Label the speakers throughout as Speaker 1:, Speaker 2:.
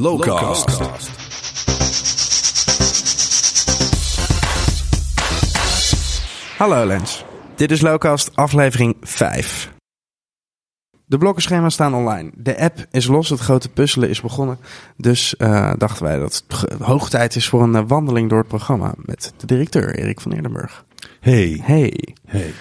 Speaker 1: Lowcast.
Speaker 2: Hallo Lens, dit is Lowcast aflevering 5. De blokkenschema's staan online. De app is los, het grote puzzelen is begonnen. Dus eh, dachten wij dat het hoog tijd is voor een eh, wandeling door het programma met de directeur Erik van Eerdenburg.
Speaker 3: Hey,
Speaker 2: Hey,
Speaker 3: hey.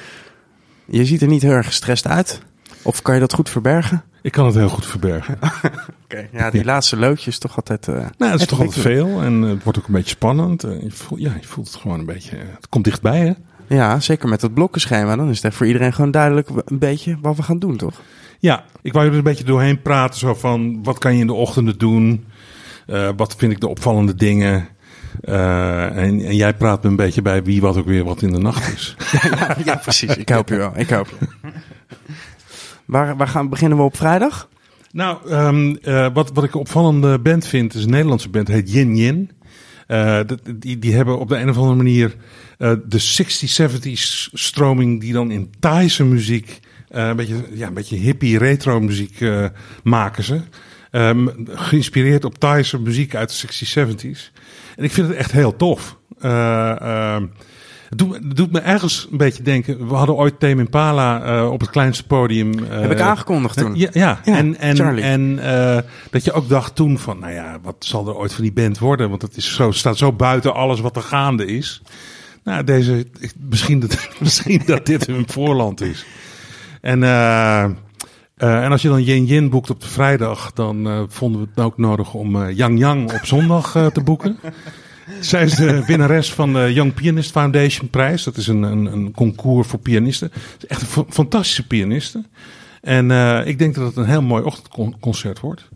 Speaker 2: je ziet er niet heel erg gestrest uit. Of kan je dat goed verbergen?
Speaker 3: Ik kan het heel goed verbergen.
Speaker 2: Oké, ja, die laatste loodjes toch altijd... eh,
Speaker 3: Nou, het is toch altijd veel en het wordt ook een beetje spannend. Eh, je, voelt, ja, je voelt het gewoon een beetje. eh, Het komt dichtbij, hè?
Speaker 2: Ja, zeker met het blokkenschema. Dan is het echt voor iedereen gewoon duidelijk een beetje wat we gaan doen, toch?
Speaker 3: Ja, ik wou er een beetje doorheen praten. Zo van, wat kan je in de ochtenden doen? Eh, wat vind ik de opvallende dingen? Eh, en, en jij praat me een beetje bij wie wat ook weer wat in de nacht is.
Speaker 2: ja, precies. Ik hoop je wel. Ik hoop je. Waar, waar gaan, beginnen we op vrijdag?
Speaker 3: Nou, ehm, eh, wat, wat ik een opvallende band vind, is een Nederlandse band, heet Yin Yin. Eh, die, die hebben op de een of andere manier eh, de 60s, 70s stroming die dan in Thaise muziek, een, beetje, ja, een beetje hippie retro muziek maken ze. Ehm, geïnspireerd op Thaise muziek uit de 60s, 70s. En ik vind het echt heel tof. Ehm, het doet, het doet me ergens een beetje denken. We hadden ooit Tame Impala eh, op het kleinste podium.
Speaker 2: Heb ik aangekondigd toen.
Speaker 3: ja, ja.
Speaker 2: Ja,
Speaker 3: en, en,
Speaker 2: Charlie.
Speaker 3: en eh, dat je ook dacht toen van, nou ja, wat zal er ooit van die band worden? Want het is zo, staat zo buiten alles wat er gaande is. Nou, deze, misschien dat, misschien dat dit hun voorland is. En, en als je dan Yin Yin boekt op de vrijdag, dan vonden we het ook nodig om Yang Yang op zondag te boeken. Zij is de winnares van de Young Pianist Foundation prijs. Dat is een, een, een concours voor pianisten. Ze is echt een fa- fantastische pianiste. En eh, ik denk dat het een heel mooi ochtendconcert wordt.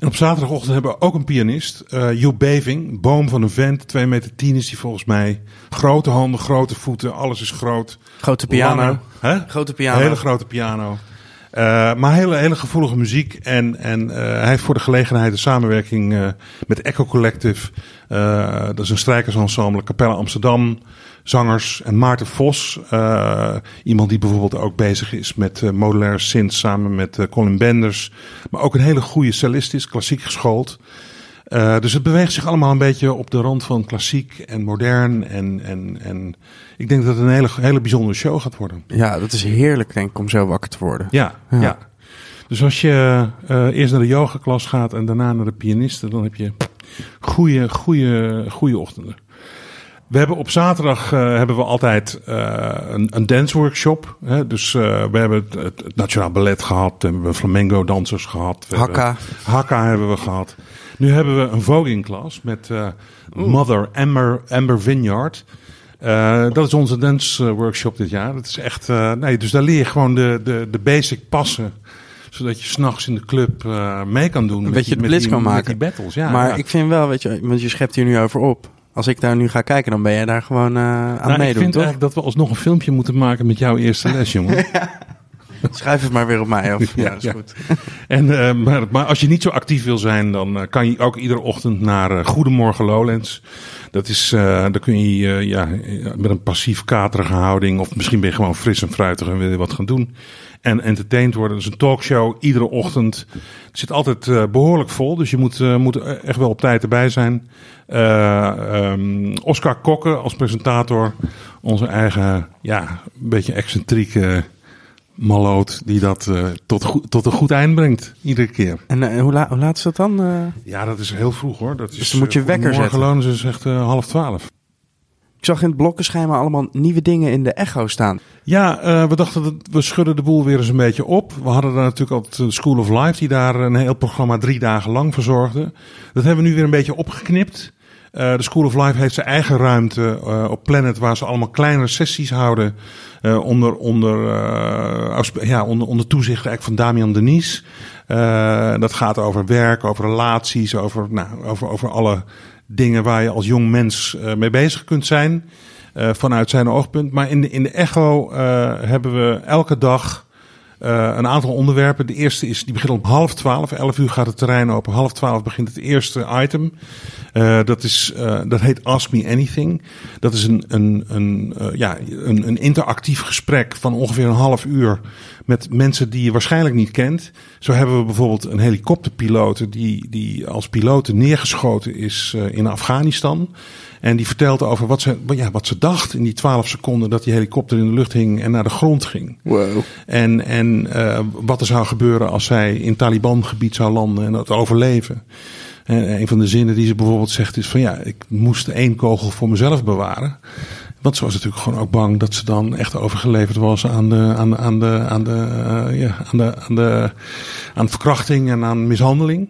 Speaker 3: En op zaterdagochtend hebben we ook een pianist, eh Joep Beving. Boom van een vent, 2 meter 10 is die volgens mij. Grote handen, grote voeten, alles is groot.
Speaker 2: Grote piano.
Speaker 3: Lange- hè?
Speaker 2: Grote piano.
Speaker 3: Een hele grote piano. Eh, maar hele, hele gevoelige muziek. En, en eh, hij heeft voor de gelegenheid een samenwerking eh, met Echo Collective. Dat is een strijkersensemble. Capelle Amsterdam. Zangers. En Maarten Vos. iemand die bijvoorbeeld ook bezig is met modulaire synth samen met Colin Benders. Maar ook een hele goede cellist is. Klassiek geschoold. Eh, dus het beweegt zich allemaal een beetje op de rand van klassiek en modern. En, en, en ik denk dat het een hele, hele bijzondere show gaat worden.
Speaker 2: Ja, dat is heerlijk denk ik om zo wakker te worden.
Speaker 3: Ja,
Speaker 2: Ja.
Speaker 3: ja. Dus als je eh, eerst naar de yogaklas gaat en daarna naar de pianisten, dan heb je goede, goede, goede ochtenden. We hebben op zaterdag eh, hebben we altijd een, een dance workshop. Hè? Dus we hebben het, het, het Nationaal Ballet gehad, we hebben flamenco dansers gehad. We
Speaker 2: Hakka.
Speaker 3: hebben- Hakka hebben we gehad. Nu hebben we een voging klas met eh, Mother Amber, Amber Vineyard. Eh, dat is onze dance eh, workshop dit jaar. Dat is echt, nee, dus daar leer je gewoon de, de, de basic passen. Zodat je s'nachts in de club mee kan doen.
Speaker 2: Een
Speaker 3: met
Speaker 2: beetje
Speaker 3: die-
Speaker 2: de
Speaker 3: met
Speaker 2: blitz
Speaker 3: die-
Speaker 2: kan
Speaker 3: met
Speaker 2: maken.
Speaker 3: die battles, ja.
Speaker 2: maar
Speaker 3: ja.
Speaker 2: ik vind wel, weet je, want je schept hier nu over op. Als ik daar nu ga kijken, dan ben je daar gewoon aan
Speaker 3: Nou, ik
Speaker 2: meedoen,
Speaker 3: vind
Speaker 2: toch?
Speaker 3: eigenlijk dat we alsnog een filmpje moeten maken met jouw eerste les, jongen.
Speaker 2: Schrijf het maar weer op mij. Of, ja, is goed.
Speaker 3: En, eh, maar, maar als je niet zo actief wil zijn, dan eh, kan je ook iedere ochtend naar eh, Goedemorgen Lowlands. Dat is, daar kun je ja, met een passief katerige houding, of misschien ben je gewoon fris en fruitig en wil je wat gaan doen. En entertained worden. Dat is een talkshow iedere ochtend. Het zit altijd eh, behoorlijk vol, dus je moet, moet echt wel op tijd erbij zijn. Eh, ehm, Oscar Kokke als presentator. Onze eigen, ja, een beetje excentrieke maloot die dat eh, tot, goed, tot een goed eind brengt. Iedere keer.
Speaker 2: En eh, hoe, la- hoe laat is dat dan? eh?
Speaker 3: Ja, dat is heel vroeg hoor. Dat is,
Speaker 2: Dus dan moet je wekker
Speaker 3: morgen
Speaker 2: zetten.
Speaker 3: lonen ze zegt eh, half twaalf.
Speaker 2: ik zag in het blokkenschema allemaal nieuwe dingen in de echo staan.
Speaker 3: Ja, we dachten dat we schudden de boel weer eens een beetje op. We hadden daar natuurlijk al de School of Life, die daar een heel programma drie dagen lang verzorgde. Dat hebben we nu weer een beetje opgeknipt. De School of Life heeft zijn eigen ruimte op Planet, waar ze allemaal kleinere sessies houden. Eh, onder, onder, eh, ja, onder, onder toezicht eigenlijk van Damian Denies. Eh, dat gaat over werk, over relaties, over, nou, over, over alle dingen waar je als jong mens mee bezig kunt zijn. vanuit zijn oogpunt. Maar in de, in de Echo hebben we elke dag eh, een aantal onderwerpen. De eerste is, die begint om half twaalf. Elf uur gaat het terrein open. Half twaalf begint het eerste item. Eh, dat, is, eh, dat heet Ask Me Anything. Dat is een, een, een, ja, een, een interactief gesprek van ongeveer een half uur. met mensen die je waarschijnlijk niet kent. Zo hebben we bijvoorbeeld een helikopterpiloot die, die als piloot neergeschoten is in Afghanistan. En die vertelt over wat ze, ja, wat ze dacht in die twaalf seconden dat die helikopter in de lucht hing en naar de grond ging.
Speaker 2: Wow.
Speaker 3: En, en uh, wat er zou gebeuren als zij in Taliban-gebied zou landen en dat overleven. En een van de zinnen die ze bijvoorbeeld zegt is van ja, ik moest één kogel voor mezelf bewaren. Want ze was natuurlijk gewoon ook bang dat ze dan echt overgeleverd was aan de, aan de, aan de, aan de, uh, ja, aan de, aan de, aan verkrachting en aan mishandeling.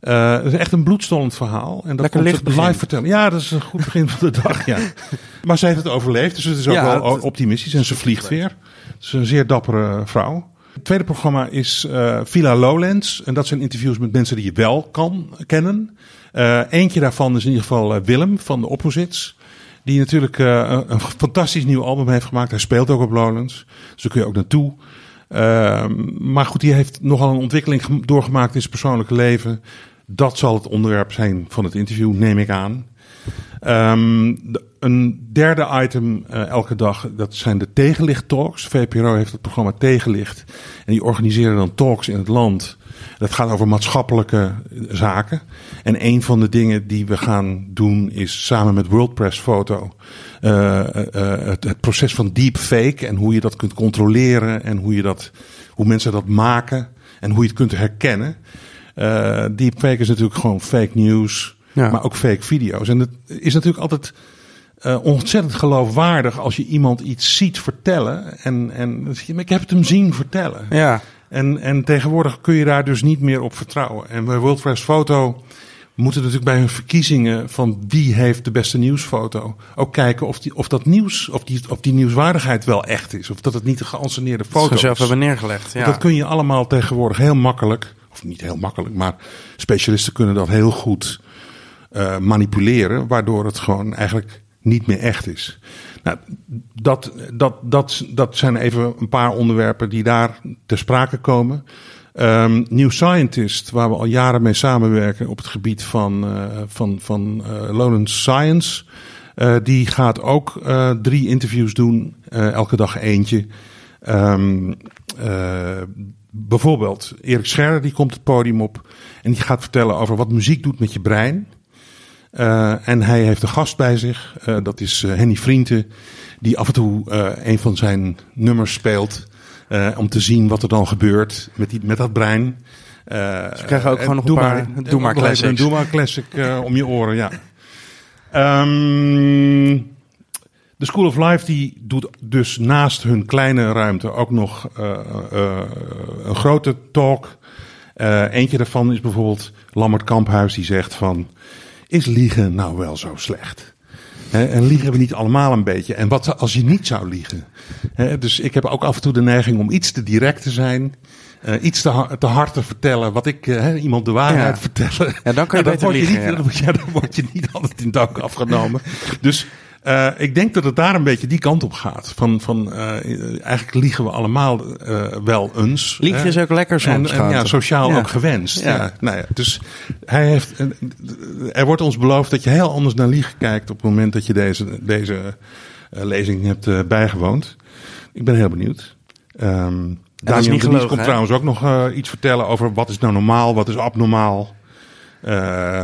Speaker 3: Uh, het is echt een bloedstollend verhaal. En dat
Speaker 2: Lekker licht
Speaker 3: ze live vertellen. Ja, dat is een goed begin van de dag, ja. Maar zij heeft het overleefd, dus het is ook
Speaker 2: Ja,
Speaker 3: wel optimistisch. En ze vliegt weer. Het is een zeer dappere vrouw. Het tweede programma is eh Villa Lowlands. En dat zijn interviews met mensen die je wel kan kennen. Eh, eentje daarvan is in ieder geval eh, Willem van de Opposites. Die natuurlijk eh, een, een fantastisch nieuw album heeft gemaakt. Hij speelt ook op Lowlands. Dus daar kun je ook naartoe. Ehm, maar goed, die heeft nogal een ontwikkeling gem- doorgemaakt in zijn persoonlijke leven. Dat zal het onderwerp zijn van het interview, neem ik aan. De- een derde item eh, elke dag, dat zijn de tegenlicht talks. VPRO heeft het programma Tegenlicht. En die organiseren dan talks in het land. Dat gaat over maatschappelijke zaken. En een van de dingen die we gaan doen is samen met WorldPress Foto eh, eh, het, proces van deepfake en hoe je dat kunt controleren en hoe, je dat, hoe mensen dat maken en hoe je het kunt herkennen. Deepfake is natuurlijk gewoon fake news,
Speaker 2: Ja.
Speaker 3: maar ook fake video's. En het is natuurlijk altijd eh, ontzettend geloofwaardig als je iemand iets ziet vertellen. En, en ik heb het hem zien vertellen.
Speaker 2: Ja.
Speaker 3: En, en tegenwoordig kun je daar dus niet meer op vertrouwen. En bij World Press Photo moeten natuurlijk bij hun verkiezingen van wie heeft de beste nieuwsfoto ook kijken of, die, of dat nieuws, of die, of die nieuwswaardigheid wel echt is. Of dat het niet een geanceneerde
Speaker 2: Dat
Speaker 3: foto
Speaker 2: ze zelf
Speaker 3: is.
Speaker 2: hebben neergelegd. Ja.
Speaker 3: Dat kun je allemaal tegenwoordig heel makkelijk, of niet heel makkelijk, maar specialisten kunnen dat heel goed eh, manipuleren, waardoor het gewoon eigenlijk niet meer echt is. Nou, dat, dat, dat, dat zijn even een paar onderwerpen die daar ter sprake komen. Ehm New Scientist, waar we al jaren mee samenwerken op het gebied van, eh, van, van Lowlands Science. die gaat ook drie interviews doen, elke dag eentje. Ehm, eh, bijvoorbeeld Erik Scherder, die komt het podium op en die gaat vertellen over wat muziek doet met je brein. Eh, en hij heeft een gast bij zich, eh, dat is eh, Henny Vrienden, die af en toe een van zijn nummers speelt. om te zien wat er dan gebeurt met, die, met dat brein. Eh,
Speaker 2: Ze krijgen ook gewoon nog een paar
Speaker 3: maar,
Speaker 2: Doe Maar classics.
Speaker 3: Doe maar classic om je oren, ja. Ehm, de School of Life die doet dus naast hun kleine ruimte ook nog een grote talk. Eentje daarvan is bijvoorbeeld Lammert Kamphuis die zegt van... Is liegen nou wel zo slecht? En liegen we niet allemaal een beetje? En wat als je niet zou liegen? Dus ik heb ook af en toe de neiging om iets te direct te zijn. eh, iets te, ha- te hard te vertellen. Wat ik, eh, iemand de waarheid
Speaker 2: Ja.
Speaker 3: vertellen.
Speaker 2: Ja, dan kan je
Speaker 3: Ja,
Speaker 2: beter
Speaker 3: word je
Speaker 2: liegen,
Speaker 3: niet,
Speaker 2: ja.
Speaker 3: dan, word je, dan word je niet altijd in dank afgenomen. Dus eh, ik denk dat het daar een beetje die kant op gaat. Van, van eh, eigenlijk liegen we allemaal eh, wel eens.
Speaker 2: Liegen is ook lekker soms.
Speaker 3: En, en ja, sociaal
Speaker 2: Ja.
Speaker 3: ook gewenst.
Speaker 2: Ja.
Speaker 3: Ja. nou ja, dus hij heeft, er wordt ons beloofd dat je heel anders naar liegen kijkt op het moment dat je deze, deze lezing hebt bijgewoond. Ik ben heel benieuwd.
Speaker 2: Is
Speaker 3: Daniel
Speaker 2: niet gelogen,
Speaker 3: komt
Speaker 2: hè?
Speaker 3: trouwens ook nog iets vertellen over wat is nou normaal, wat is abnormaal. Eh,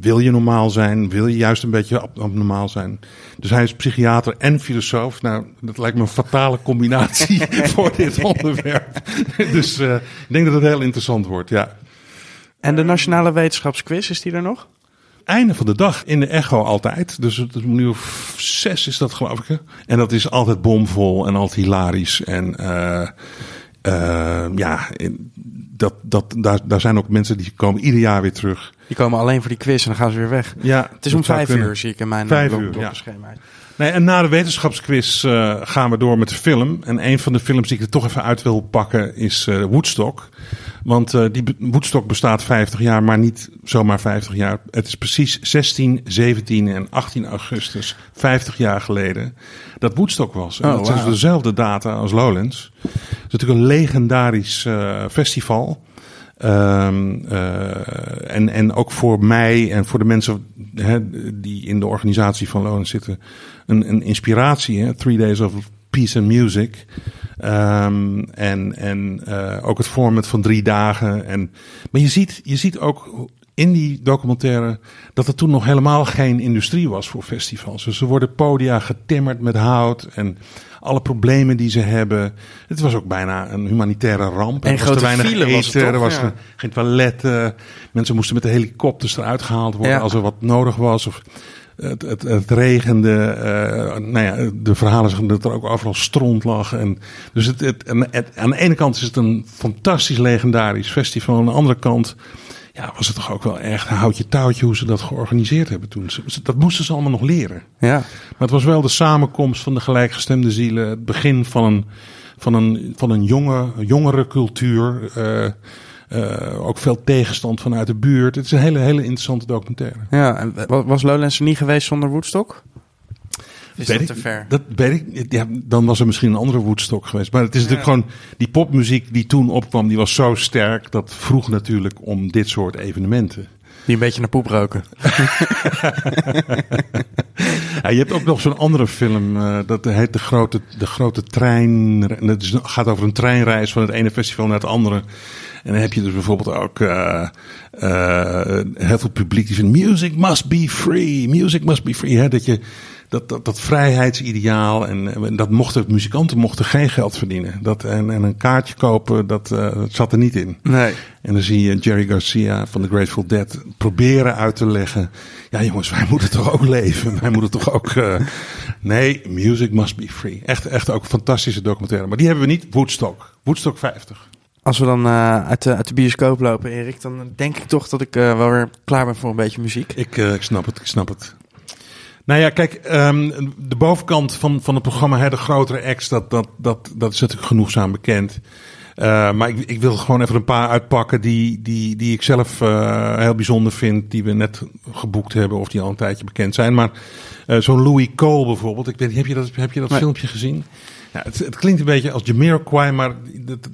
Speaker 3: wil je normaal zijn? Wil je juist een beetje ab- abnormaal zijn? Dus hij is psychiater en filosoof. Nou, dat lijkt me een fatale combinatie voor dit onderwerp. dus eh, ik denk dat het heel interessant wordt, ja.
Speaker 2: En de Nationale Wetenschapsquiz, is die er nog?
Speaker 3: Einde van de dag in de echo altijd. Dus het is nu of zes is dat geloof ik. hè? En dat is altijd bomvol en altijd hilarisch. En eh, eh, ja, in- dat, dat, daar, daar zijn ook mensen die komen ieder jaar weer terug.
Speaker 2: Die komen alleen voor die quiz en dan gaan ze weer weg.
Speaker 3: Ja,
Speaker 2: Het is om vijf uur, zie ik in mijn
Speaker 3: Vijf uur,
Speaker 2: blok-
Speaker 3: ja. Nee, en na de wetenschapsquiz eh, gaan we door met de film. En een van de films die ik er toch even uit wil pakken is eh, Woodstock. Want eh, die Woodstock bestaat 50 jaar, maar niet zomaar 50 jaar. Het is precies 16, 17 en 18 augustus, 50 jaar geleden, dat Woodstock was. En
Speaker 2: Oh,
Speaker 3: dat is
Speaker 2: wauw.
Speaker 3: dezelfde data als Lowlands. Het is natuurlijk een legendarisch eh, festival. Ehm, eh, en, en ook voor mij en voor de mensen hè, die in de organisatie van Lowlands zitten, een, een inspiratie. Hè? Three Days of Peace and Music. Ehm, en en uh, ook het format van drie dagen. En, maar je ziet, je ziet ook in die documentaire dat er toen nog helemaal geen industrie was voor festivals. Dus er worden podia getimmerd met hout en alle problemen die ze hebben. Het was ook bijna een humanitaire ramp.
Speaker 2: En
Speaker 3: er
Speaker 2: was te
Speaker 3: weinig
Speaker 2: eten, was toch,
Speaker 3: er was
Speaker 2: ja.
Speaker 3: geen toiletten. Mensen moesten met de helikopters eruit gehaald worden
Speaker 2: Ja.
Speaker 3: als er wat nodig was. Of het, het, het regende. eh, nou ja, de verhalen zeggen dat er ook overal stront lag. En dus het, het, en het- aan de ene kant is het een fantastisch legendarisch festival. Aan de andere kant ja, was het toch ook wel echt een houtje touwtje hoe ze dat georganiseerd hebben toen. Dat moesten ze allemaal nog leren.
Speaker 2: Ja.
Speaker 3: Maar het was wel de samenkomst van de gelijkgestemde zielen. Het begin van een, van een, van een jonge, jongere cultuur. eh, eh, ook veel tegenstand vanuit de buurt. Het is een hele, hele interessante documentaire.
Speaker 2: ja. En wa- was Lowlands er niet geweest zonder Woodstock? Is dat te ver?
Speaker 3: Dat weet ik. Ja, dan was er misschien een andere Woodstock geweest. Maar het is natuurlijk gewoon die popmuziek die toen opkwam, die was zo sterk. Dat vroeg natuurlijk om dit soort evenementen.
Speaker 2: Die een beetje naar poep roken.
Speaker 3: Ja, je hebt ook nog zo'n andere film, eh, dat heet De Grote, de grote Trein. En het is, gaat over een treinreis van het ene festival naar het andere. En dan heb je dus bijvoorbeeld ook eh, eh, heel veel publiek die zegt: Music must be free, music must be free. Hè? Dat, je, dat, dat, dat vrijheidsideaal en, en dat mochten muzikanten mochten geen geld verdienen. Dat, en, en een kaartje kopen, dat, eh, dat zat er niet in.
Speaker 2: Nee.
Speaker 3: En dan zie je Jerry Garcia van The Grateful Dead proberen uit te leggen. Ja jongens, wij moeten toch ook leven. Wij moeten toch ook... eh, nee, music must be free. Echt, echt ook een fantastische documentaire. Maar die hebben we niet. Woodstock. Woodstock 50.
Speaker 2: Als we dan eh, uit, de, uit de bioscoop lopen, Erik, dan denk ik toch dat ik wel weer klaar ben voor een beetje muziek.
Speaker 3: Ik, ik snap het, ik snap het. Nou ja, kijk, ehm, de bovenkant van, van het programma, hè, de grotere acts, dat, dat, dat, dat is natuurlijk genoegzaam bekend. Eh, maar ik, ik wil gewoon even een paar uitpakken die, die, die ik zelf eh, heel bijzonder vind, die we net geboekt hebben of die al een tijdje bekend zijn. Maar eh, zo'n Louis Cole bijvoorbeeld, ik weet, heb je dat, heb je dat
Speaker 2: Nee.
Speaker 3: filmpje gezien? Het, het klinkt een beetje als Jamiroquai, maar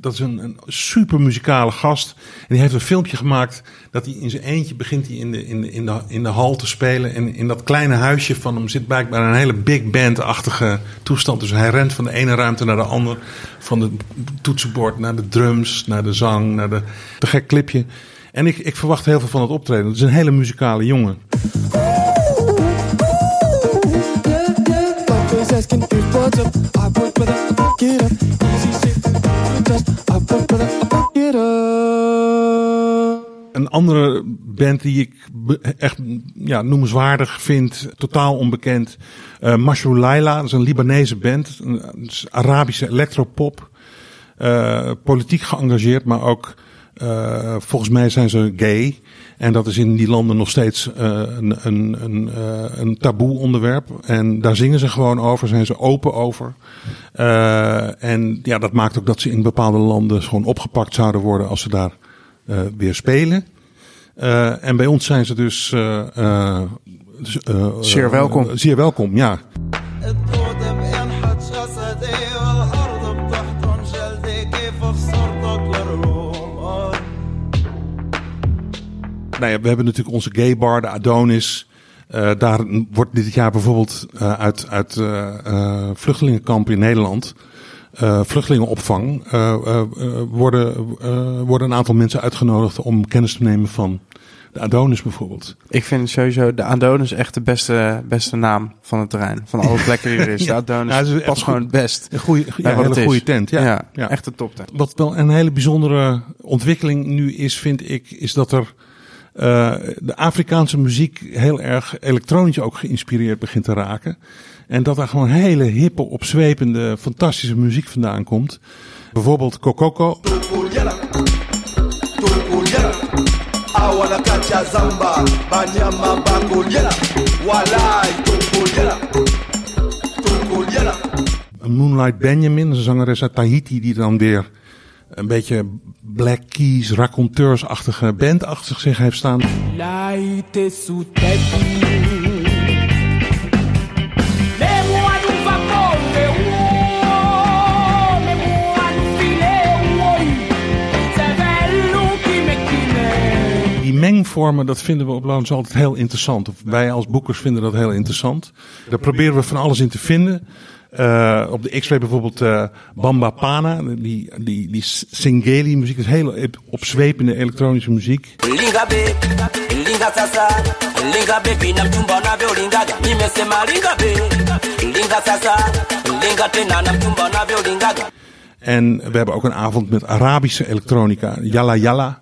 Speaker 3: dat, is een, een super muzikale gast. En die heeft een filmpje gemaakt dat hij in zijn eentje begint hij in de, in, de, in, de, in de hal te spelen. En in dat kleine huisje van hem zit blijkbaar een hele big band-achtige toestand. Dus hij rent van de ene ruimte naar de andere. Van de toetsenbord naar de drums, naar de zang, naar de... Te gek clipje. En ik, ik verwacht heel veel van het optreden. Het is een hele muzikale jongen. Een andere band die ik echt ja, noemenswaardig vind, totaal onbekend. eh Mashrou Laila, dat is een Libanese band. Een, een Arabische electropop. Eh, politiek geëngageerd, maar ook eh, volgens mij zijn ze gay. En dat is in die landen nog steeds eh, een, een, een, eh, een taboe onderwerp. En daar zingen ze gewoon over, zijn ze open over. Eh, en ja, dat maakt ook dat ze in bepaalde landen gewoon opgepakt zouden worden als ze daar eh, weer spelen. Eh, en bij ons zijn ze dus. eh, eh, dus,
Speaker 2: Zeer welkom.
Speaker 3: zeer welkom, ja. Nou ja, we hebben natuurlijk onze gay bar, de Adonis. Eh, daar wordt dit jaar bijvoorbeeld eh, uit, uit eh, eh, vluchtelingenkampen in Nederland, vluchtelingenopvang, worden, worden een aantal mensen uitgenodigd om kennis te nemen van de Adonis bijvoorbeeld.
Speaker 2: Ik vind sowieso de Adonis echt de beste, beste naam van het terrein. Van alle plekken die er is. De
Speaker 3: Ja.
Speaker 2: Adonis
Speaker 3: Ja,
Speaker 2: past gewoon het best.
Speaker 3: Een goede, ja, een hele goede tent. Ja,
Speaker 2: Ja,
Speaker 3: ja.
Speaker 2: echt een toptent.
Speaker 3: Wat wel een hele bijzondere ontwikkeling nu is, vind ik, is dat er eh, de Afrikaanse muziek heel erg elektronisch ook geïnspireerd begint te raken. En dat daar gewoon hele hippe, opzwepende, fantastische muziek vandaan komt. Bijvoorbeeld Kokoko. Moonlight Benjamin, een zangeres uit Tahiti die dan weer een beetje Black Keys, raconteursachtige band achter zich heeft staan. Die mengvormen, dat vinden we op Loans altijd heel interessant. Wij als boekers vinden dat heel interessant. Daar proberen we van alles in te vinden. Eh, op de X-Ray bijvoorbeeld eh, Bamba Pana, die, die, die Singeli muziek, is hele opzwepende elektronische muziek.
Speaker 4: linga be linga sasa linga bebi na mchumba unavyolingaga nimesema linga be linga sasa linga tena na mchumba unavyolingaga
Speaker 3: En we hebben ook een avond met Arabische elektronica, Yalla Yalla.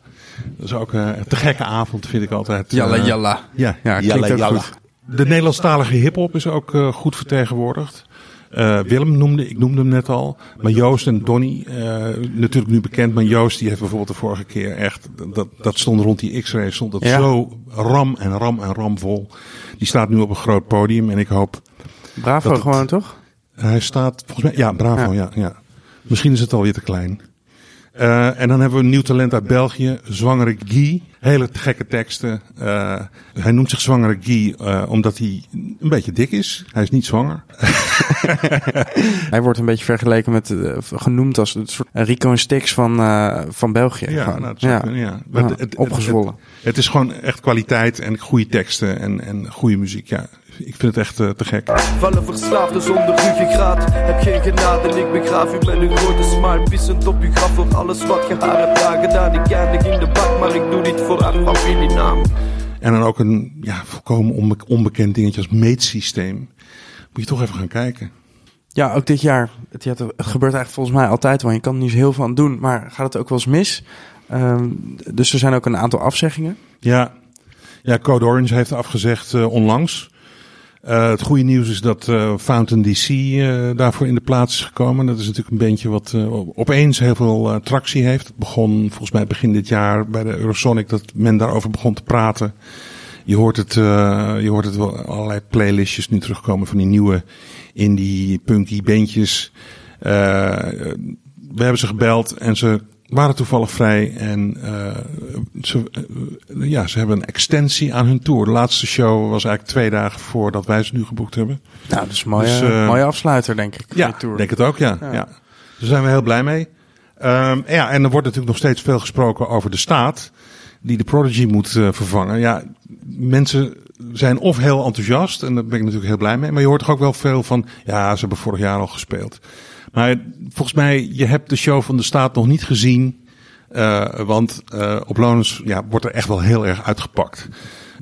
Speaker 3: Dat is ook eh, een te gekke avond, vind ik altijd.
Speaker 2: Jalla
Speaker 3: Eh,
Speaker 2: jalla.
Speaker 3: Ja,
Speaker 2: Ja, klinkt
Speaker 3: Yalla
Speaker 2: ook
Speaker 3: Yalla.
Speaker 2: goed.
Speaker 3: De Nederlandstalige hip-hop is ook eh, goed vertegenwoordigd. Eh, Willem noemde, ik noemde hem net al. Maar Joost en Donny, eh, natuurlijk nu bekend. Maar Joost die heeft bijvoorbeeld de vorige keer echt, dat, dat stond rond die X-ray, stond dat
Speaker 2: Ja.
Speaker 3: zo ram en ram en ram vol. Die staat nu op een groot podium en ik hoop,
Speaker 2: Bravo
Speaker 3: het-
Speaker 2: gewoon, toch?
Speaker 3: hij staat volgens mij, ja, bravo, ja,
Speaker 2: Ja.
Speaker 3: ja. Misschien is het alweer te klein. Eh, en dan hebben we een nieuw talent uit België, Zwangere Guy. Hele gekke teksten. Eh, hij noemt zich Zwangere Guy eh, omdat hij een beetje dik is. Hij is niet zwanger.
Speaker 2: Hij wordt een beetje vergeleken met, genoemd als een soort Rico en Stix van, van België.
Speaker 3: Ja, nou, dat
Speaker 2: ja.
Speaker 3: kunnen, ja. Het- het-
Speaker 2: opgezwollen.
Speaker 3: Het, het is gewoon echt kwaliteit en goede teksten en, en goede muziek. Ja, ik vind het echt eh, te gek.
Speaker 5: Vallen verslaafden zonder ruggengraat. Heb geen genade en ik begraaf u met een grote smile. Pissend op uw graf voor alles wat je haar hebt aangedaan. Ik eindig in de bak, maar ik doe dit voor haar familienaam.
Speaker 3: En dan ook een ja, volkomen onbe- onbekend dingetje als meetsysteem. Moet je toch even gaan kijken.
Speaker 2: Ja, ook dit jaar. Het, ja, het gebeurt eigenlijk volgens mij altijd wel. Je kan er niet zo heel veel aan doen, maar gaat het ook wel eens mis? Ehm, dus er zijn ook een aantal afzeggingen.
Speaker 3: Ja, ja Code Orange heeft afgezegd eh, onlangs. Eh, het goede nieuws is dat eh, Fountain DC eh, daarvoor in de plaats is gekomen. Dat is natuurlijk een bandje wat opeens heel veel tractie heeft. Het begon volgens mij begin dit jaar bij de Eurosonic dat men daarover begon te praten. Je hoort het, je hoort het wel allerlei playlistjes nu terugkomen van die nieuwe indie punky bandjes. We hebben ze gebeld en ze waren toevallig vrij en eh, ze, eh, ja, ze hebben een extensie aan hun tour. De laatste show was eigenlijk twee dagen voordat wij ze nu geboekt hebben.
Speaker 2: Nou, dat is een mooie,
Speaker 3: Dus, eh,
Speaker 2: mooie afsluiter, denk ik.
Speaker 3: Ja,
Speaker 2: tour.
Speaker 3: denk het ook, ja.
Speaker 2: Ja.
Speaker 3: ja. Daar zijn we heel blij mee. Ehm, ja, en er wordt natuurlijk nog steeds veel gesproken over de staat die de Prodigy moet vervangen. Ja, mensen zijn of heel enthousiast, en daar ben ik natuurlijk heel blij mee. Maar je hoort toch ook wel veel van, ja, ze hebben vorig jaar al gespeeld. Maar volgens mij, je hebt de show van de staat nog niet gezien. eh, want eh, op Lonus ja, wordt er echt wel heel erg uitgepakt.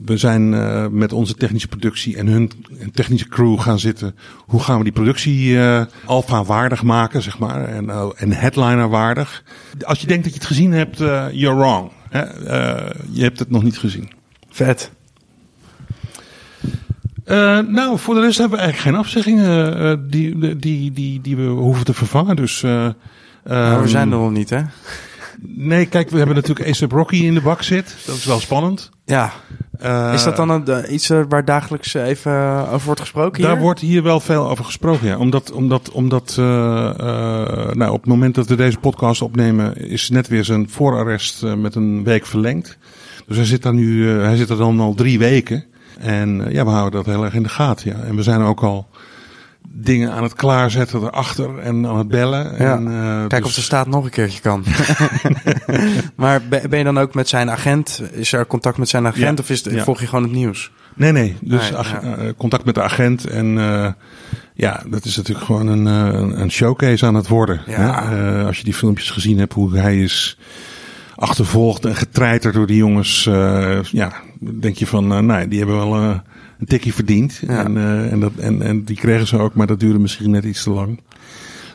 Speaker 3: We zijn eh, met onze technische productie en hun technische crew gaan zitten. Hoe gaan we die productie alfa waardig maken, zeg maar. En, en headliner waardig. Als je denkt dat je het gezien hebt, you're wrong. Hè? Je hebt het nog niet gezien.
Speaker 2: Vet.
Speaker 3: Eh, nou, voor de rest hebben we eigenlijk geen afzeggingen eh, die, die, die, die we hoeven te vervangen. Dus, eh,
Speaker 2: Maar we
Speaker 3: ehm,
Speaker 2: zijn er nog niet, hè?
Speaker 3: Nee, kijk, we hebben natuurlijk ASAP Rocky in de bak zit. Dat is wel spannend.
Speaker 2: Ja. Is dat dan een, iets waar dagelijks even over wordt gesproken
Speaker 3: Daar
Speaker 2: hier?
Speaker 3: wordt hier wel veel over gesproken, ja. Omdat, omdat, omdat nou, op het moment dat we deze podcast opnemen, is net weer zijn voorarrest met een week verlengd. Dus hij zit, daar nu, hij zit er dan al drie weken. En eh, ja, we houden dat heel erg in de gaten, ja. En we zijn ook al dingen aan het klaarzetten erachter en aan het bellen. En, eh,
Speaker 2: Kijk
Speaker 3: dus-
Speaker 2: of de staat nog een keertje kan. maar ben je dan ook met zijn agent? Is er contact met zijn agent
Speaker 3: Ja.
Speaker 2: of is het, volg je gewoon het nieuws?
Speaker 3: Nee, nee. Dus
Speaker 2: Nee,
Speaker 3: eh, contact met de agent. En ja, dat is natuurlijk gewoon een, een- showcase aan het worden.
Speaker 2: Ja.
Speaker 3: Hè? Als je die filmpjes gezien hebt, hoe hij is achtervolgd en getreiterd door die jongens. eh, ja, denk je van, eh, nou, die hebben wel eh, een tikkie verdiend.
Speaker 2: Ja.
Speaker 3: En, en, dat, en, en die kregen ze ook, maar dat duurde misschien net iets te lang.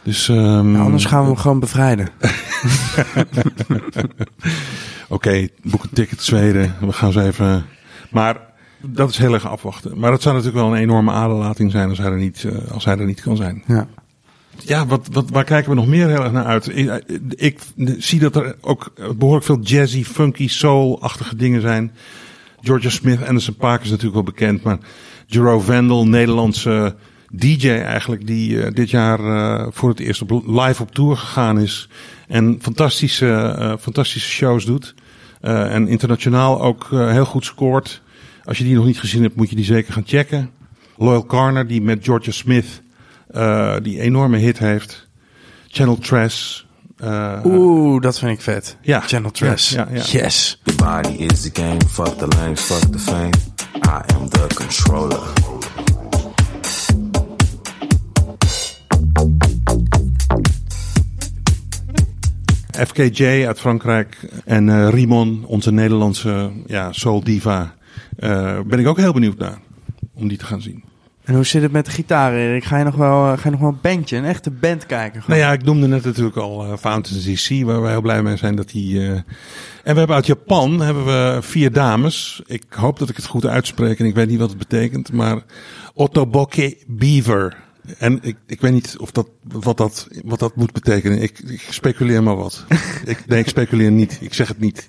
Speaker 3: Dus, ehm,
Speaker 2: Nou, anders gaan we hem gewoon bevrijden.
Speaker 3: Oké, boek een ticket Zweden. We gaan ze even. Maar dat is heel erg afwachten. Maar dat zou natuurlijk wel een enorme aderlating zijn als hij er niet, als hij er niet kan zijn.
Speaker 2: Ja.
Speaker 3: Ja, wat, wat, waar kijken we nog meer heel erg naar uit? Ik, zie dat er ook behoorlijk veel jazzy, funky, soul-achtige dingen zijn. Georgia Smith, Anderson Paak is natuurlijk wel bekend. Maar Jero Vandal, Nederlandse DJ eigenlijk, die eh, dit jaar eh, voor het eerst op, live op tour gegaan is. En fantastische, eh, fantastische shows doet. En internationaal ook heel goed scoort. Als je die nog niet gezien hebt, moet je die zeker gaan checken. Loyal Carner, die met Georgia Smith uh, die enorme hit heeft. Channel Trash. Eh,
Speaker 2: Oeh, dat vind ik vet.
Speaker 3: Ja.
Speaker 2: Channel Trash.
Speaker 3: Ja, ja.
Speaker 2: Yes.
Speaker 6: The body is the game. Fuck the lane. Fuck the fame. I am the controller.
Speaker 3: FKJ uit Frankrijk en uh, Rimon, onze Nederlandse ja, soul diva. Uh, ben ik ook heel benieuwd naar om die te gaan zien.
Speaker 2: En hoe zit het met de gitaar, Erik? Ga je nog wel, eh, ga je nog wel een bandje, een echte band kijken?
Speaker 3: Nou ja, ik noemde net natuurlijk al uh, Fountains DC, waar we heel blij mee zijn dat die. eh, En we hebben uit Japan hebben we vier dames. Ik hoop dat ik het goed uitspreek en ik weet niet wat het betekent, maar Otoboke Beaver. En ik, ik weet niet of dat, wat, dat, wat dat moet betekenen. Ik, ik speculeer maar wat. ik, nee, ik speculeer niet. Ik zeg het niet.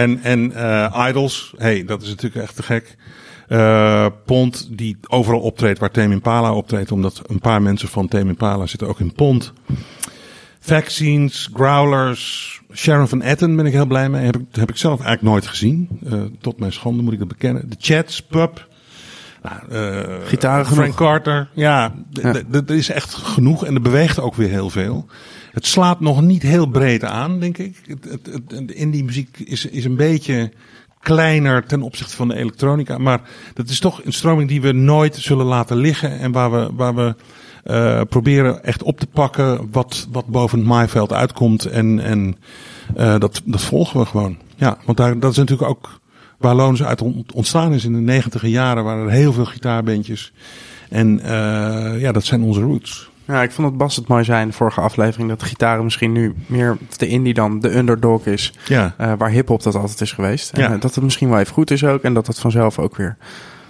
Speaker 3: En, en eh, Idols, hey, dat is natuurlijk echt te gek. Eh, Pond, die overal optreedt waar Tame Impala optreedt. Omdat een paar mensen van Tame Impala zitten ook in Pond. Vaccines, Growlers, Sharon van Etten ben ik heel blij mee. Heb ik, heb ik zelf eigenlijk nooit gezien. Eh, tot mijn schande moet ik dat bekennen. De Chats, Pub. Nou, eh,
Speaker 2: Gitaren
Speaker 3: Frank
Speaker 2: genoeg.
Speaker 3: Carter. Ja, er is echt genoeg en er beweegt ook weer heel veel. Het slaat nog niet heel breed aan, denk ik. Het, het, de indie muziek is, is een beetje kleiner ten opzichte van de elektronica. Maar dat is toch een stroming die we nooit zullen laten liggen. En waar we, waar we eh, proberen echt op te pakken wat, wat boven het maaiveld uitkomt. En, en eh, dat, dat volgen we gewoon. Ja, want daar, dat is natuurlijk ook waar Lonens uit on- ontstaan is in de negentiger jaren. Waren er heel veel gitaarbandjes. En eh, ja, dat zijn onze roots.
Speaker 2: Ja, ik vond het Bas het mooi zijn in de vorige aflevering dat gitaar misschien nu meer de indie dan de underdog is.
Speaker 3: Ja.
Speaker 2: eh, waar hip-hop dat altijd is geweest. En eh, dat het misschien wel even goed is ook en dat het vanzelf ook weer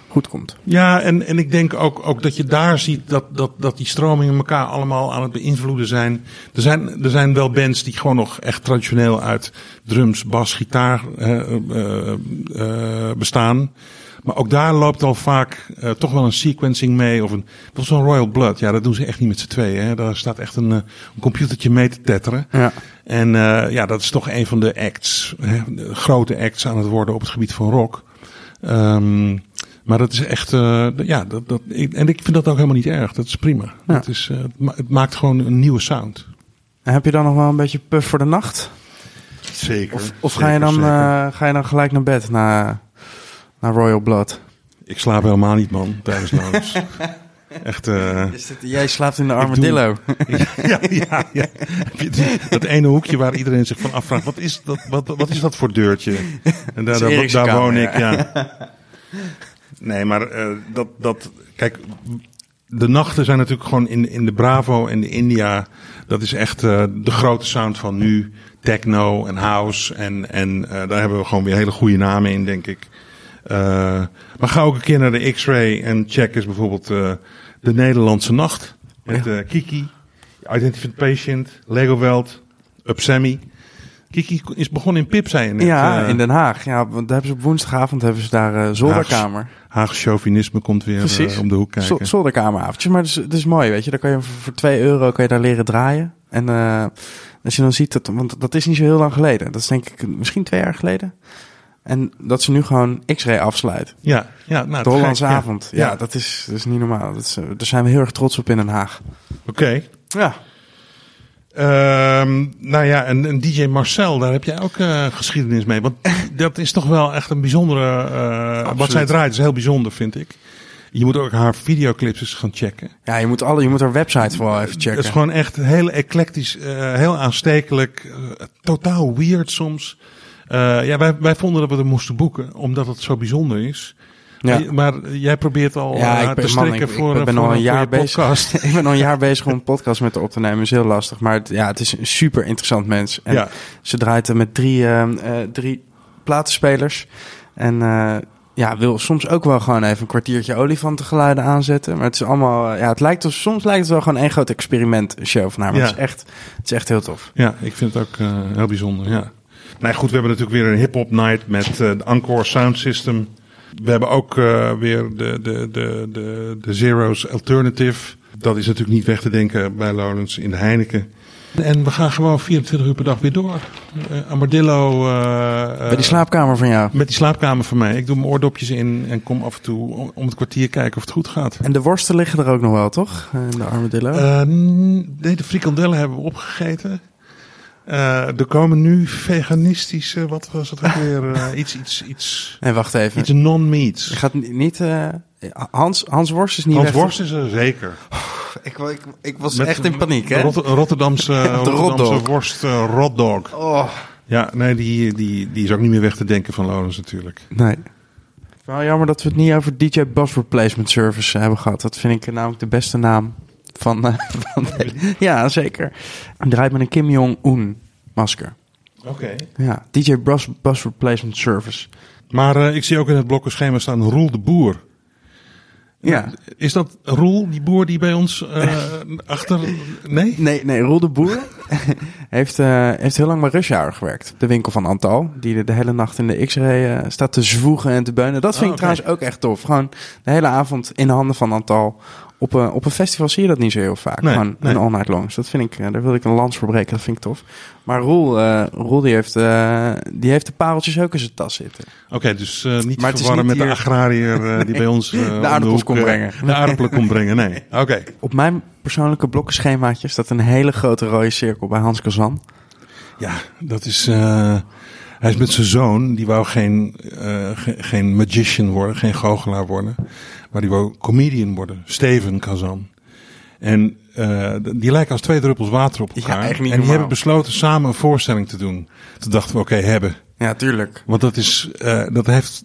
Speaker 2: goed komt.
Speaker 3: Ja, en, en ik denk ook, ook dat je daar ziet dat, dat, dat die stromingen elkaar allemaal aan het beïnvloeden zijn. Er zijn, er zijn wel bands die gewoon nog echt traditioneel uit drums, bas, gitaar eh, bestaan. Maar ook daar loopt al vaak eh, toch wel een sequencing mee. Of een, bijvoorbeeld zo'n Royal Blood. Ja, dat doen ze echt niet met z'n tweeën. Hè. Daar staat echt een, eh, een computertje mee te tetteren.
Speaker 2: Ja.
Speaker 3: En eh, ja, dat is toch een van de acts, hè, de grote acts aan het worden op het gebied van rock. Ehm, maar dat is echt, eh, ja, dat, dat, ik, en ik vind dat ook helemaal niet erg. Dat is prima.
Speaker 2: Ja.
Speaker 3: Het, is, eh, het, ma- het maakt gewoon een nieuwe sound.
Speaker 2: En heb je dan nog wel een beetje puff voor de nacht?
Speaker 3: Zeker.
Speaker 2: Of, of ga, je dan, eh, ga je dan gelijk naar bed na, naar Royal Blood?
Speaker 3: Ik slaap helemaal niet, man, tijdens Lounge. Echt, eh,
Speaker 2: Is dit, jij slaapt in de armadillo.
Speaker 3: ja, ja, ja. Dat ene hoekje waar iedereen zich van afvraagt, wat is dat, wat, wat is dat voor deurtje? En daar, daar,
Speaker 2: Erik's
Speaker 3: daar
Speaker 2: kamer,
Speaker 3: woon ik, ja. Nee, maar eh, dat, dat, kijk, de nachten zijn natuurlijk gewoon in, in de Bravo en de India. Dat is echt eh, de grote sound van nu. Techno en house. En, en eh, daar hebben we gewoon weer hele goede namen in, denk ik. Eh, maar ga ook een keer naar de X-Ray en check eens bijvoorbeeld eh, de Nederlandse nacht. Met eh, Kiki, Identified Patient, Lego Welt, Upsemi. Kiki is begonnen in Pip, zei je net.
Speaker 2: Ja, in Den Haag. Ja, want daar hebben ze op woensdagavond hebben ze daar zolderkamer.
Speaker 3: Haags chauvinisme komt weer om de hoek kijken.
Speaker 2: Zo- Zolderkameravondjes. Maar het is, het is mooi, weet je. Dan kan je voor, voor 2 euro kan je daar leren draaien. En als je dan ziet, dat, want dat is niet zo heel lang geleden. Dat is denk ik misschien twee jaar geleden. En dat ze nu gewoon X-ray afsluit.
Speaker 3: Ja, ja nou,
Speaker 2: de Hollandse
Speaker 3: gek,
Speaker 2: avond. Ja,
Speaker 3: Ja.
Speaker 2: dat, is, dat is niet normaal. Dat is, eh, daar zijn we heel erg trots op in Den Haag.
Speaker 3: Oké.
Speaker 2: Ja.
Speaker 3: Ehm, nou ja, en, en DJ Marcel, daar heb jij ook eh, geschiedenis mee. Want dat is toch wel echt een bijzondere. eh, wat zij draait is heel bijzonder, vind ik. Je moet ook haar videoclips eens gaan checken.
Speaker 2: Ja, je moet, alle, je moet haar website vooral even checken.
Speaker 3: Het is gewoon echt heel eclectisch, heel aanstekelijk, totaal weird soms. Eh, ja, wij, wij vonden dat we er moesten boeken, omdat het zo bijzonder is.
Speaker 2: Ja.
Speaker 3: Maar, maar jij probeert al
Speaker 2: Ja,
Speaker 3: eh,
Speaker 2: ik ben,
Speaker 3: te
Speaker 2: man,
Speaker 3: strikken
Speaker 2: ik,
Speaker 3: voor,
Speaker 2: ik ben
Speaker 3: voor,
Speaker 2: al een jaar bezig.
Speaker 3: podcast.
Speaker 2: ik ben al een jaar bezig om een podcast met haar op te nemen. is heel lastig. Maar het, ja, het is een super interessant mens. En
Speaker 3: Ja.
Speaker 2: ze draait er met drie, eh, eh, drie platenspelers. En eh, ja, wil soms ook wel gewoon even een kwartiertje olifantengeluiden aanzetten. Maar het is allemaal, eh, ja, het lijkt ons, soms lijkt het wel gewoon één groot experiment een show van haar. Maar
Speaker 3: Ja.
Speaker 2: het, is echt, het is echt heel tof.
Speaker 3: Ja, ik vind het ook eh, heel bijzonder, ja. Nou ja, goed, we hebben natuurlijk weer een hip-hop night met eh, de Encore Sound System. We hebben ook eh, weer de, de, de, de, de Zero's Alternative. Dat is natuurlijk niet weg te denken bij Lowlands in de Heineken. En we gaan gewoon 24 uur per dag weer door. Eh, Amadillo. eh,
Speaker 2: Bij die slaapkamer van jou.
Speaker 3: Met die slaapkamer van mij. Ik doe mijn oordopjes in en kom af en toe om, het kwartier kijken of het goed gaat.
Speaker 2: En de worsten liggen er ook nog wel, toch? In de armadillo.
Speaker 3: Eh, nee, de frikandellen hebben we opgegeten. Eh, er komen nu veganistische, wat was het ook weer? eh, iets, iets, iets,
Speaker 2: nee, wacht even.
Speaker 3: iets non-meats.
Speaker 2: Je gaat ni- niet... eh, Hans, Hans Worst is niet
Speaker 3: Hans. Worst is er zeker.
Speaker 2: Ik, ik, ik was
Speaker 3: Met-
Speaker 2: echt in paniek, hè?
Speaker 3: Rot- Rotterdamse, Rotterdamse worst rotdog.
Speaker 2: Oh.
Speaker 3: Ja, nee, die, die, die is ook niet meer weg te denken van Lawrence natuurlijk.
Speaker 2: Nee. Wel jammer dat we het niet over DJ Bus Replacement Service hebben gehad. Dat vind ik namelijk de beste naam van... eh, van ja, zeker. Hij draait met een Kim Jong-un masker.
Speaker 3: Oké.
Speaker 2: Ja, DJ Bus, Bus Replacement Service.
Speaker 3: Maar eh, ik zie ook in het blokkenschema staan Roel de Boer.
Speaker 2: Ja.
Speaker 3: Is dat Roel, die boer die bij ons eh, achter... Nee?
Speaker 2: Nee, nee, Roel de Boer heeft, heeft heel lang bij Rush Hour gewerkt. De winkel van Antal. Die de, de hele nacht in de X-ray staat te zwoegen en te beunen. Dat vind
Speaker 3: Oh,
Speaker 2: ik
Speaker 3: oké.
Speaker 2: trouwens ook echt tof. Gewoon de hele avond in de handen van Antal. Op een, op een festival zie je dat niet zo heel vaak.
Speaker 3: Nee,
Speaker 2: Gewoon
Speaker 3: nee.
Speaker 2: een all night long. Dus dat vind ik, eh, daar wil ik een lans voor breken. Dat vind ik tof. Maar Roel, eh, Roel die, heeft, eh, die heeft de pareltjes ook in zijn tas zitten.
Speaker 3: Oké, dus eh, niet
Speaker 2: Maar
Speaker 3: verwarren met de agrariër eh, die bij ons... eh, om
Speaker 2: aardappels kon
Speaker 3: eh,
Speaker 2: brengen.
Speaker 3: De aardappelen kon brengen, nee. Oké.
Speaker 2: Op mijn persoonlijke blokkenschemaatje staat een hele grote rode cirkel bij Hans Kazan.
Speaker 3: Ja, dat is... hij is met zijn zoon, die wou geen, ge- geen magician worden, geen goochelaar worden. Maar die wou comedian worden, Steven Kazan. En eh, die lijken als twee druppels water op
Speaker 2: Ja,
Speaker 3: elkaar.
Speaker 2: echt niet
Speaker 3: en die
Speaker 2: normaal.
Speaker 3: hebben besloten samen een voorstelling te doen. Toen dachten we, oké, hebben.
Speaker 2: Ja, tuurlijk.
Speaker 3: Want dat, is, eh, dat heeft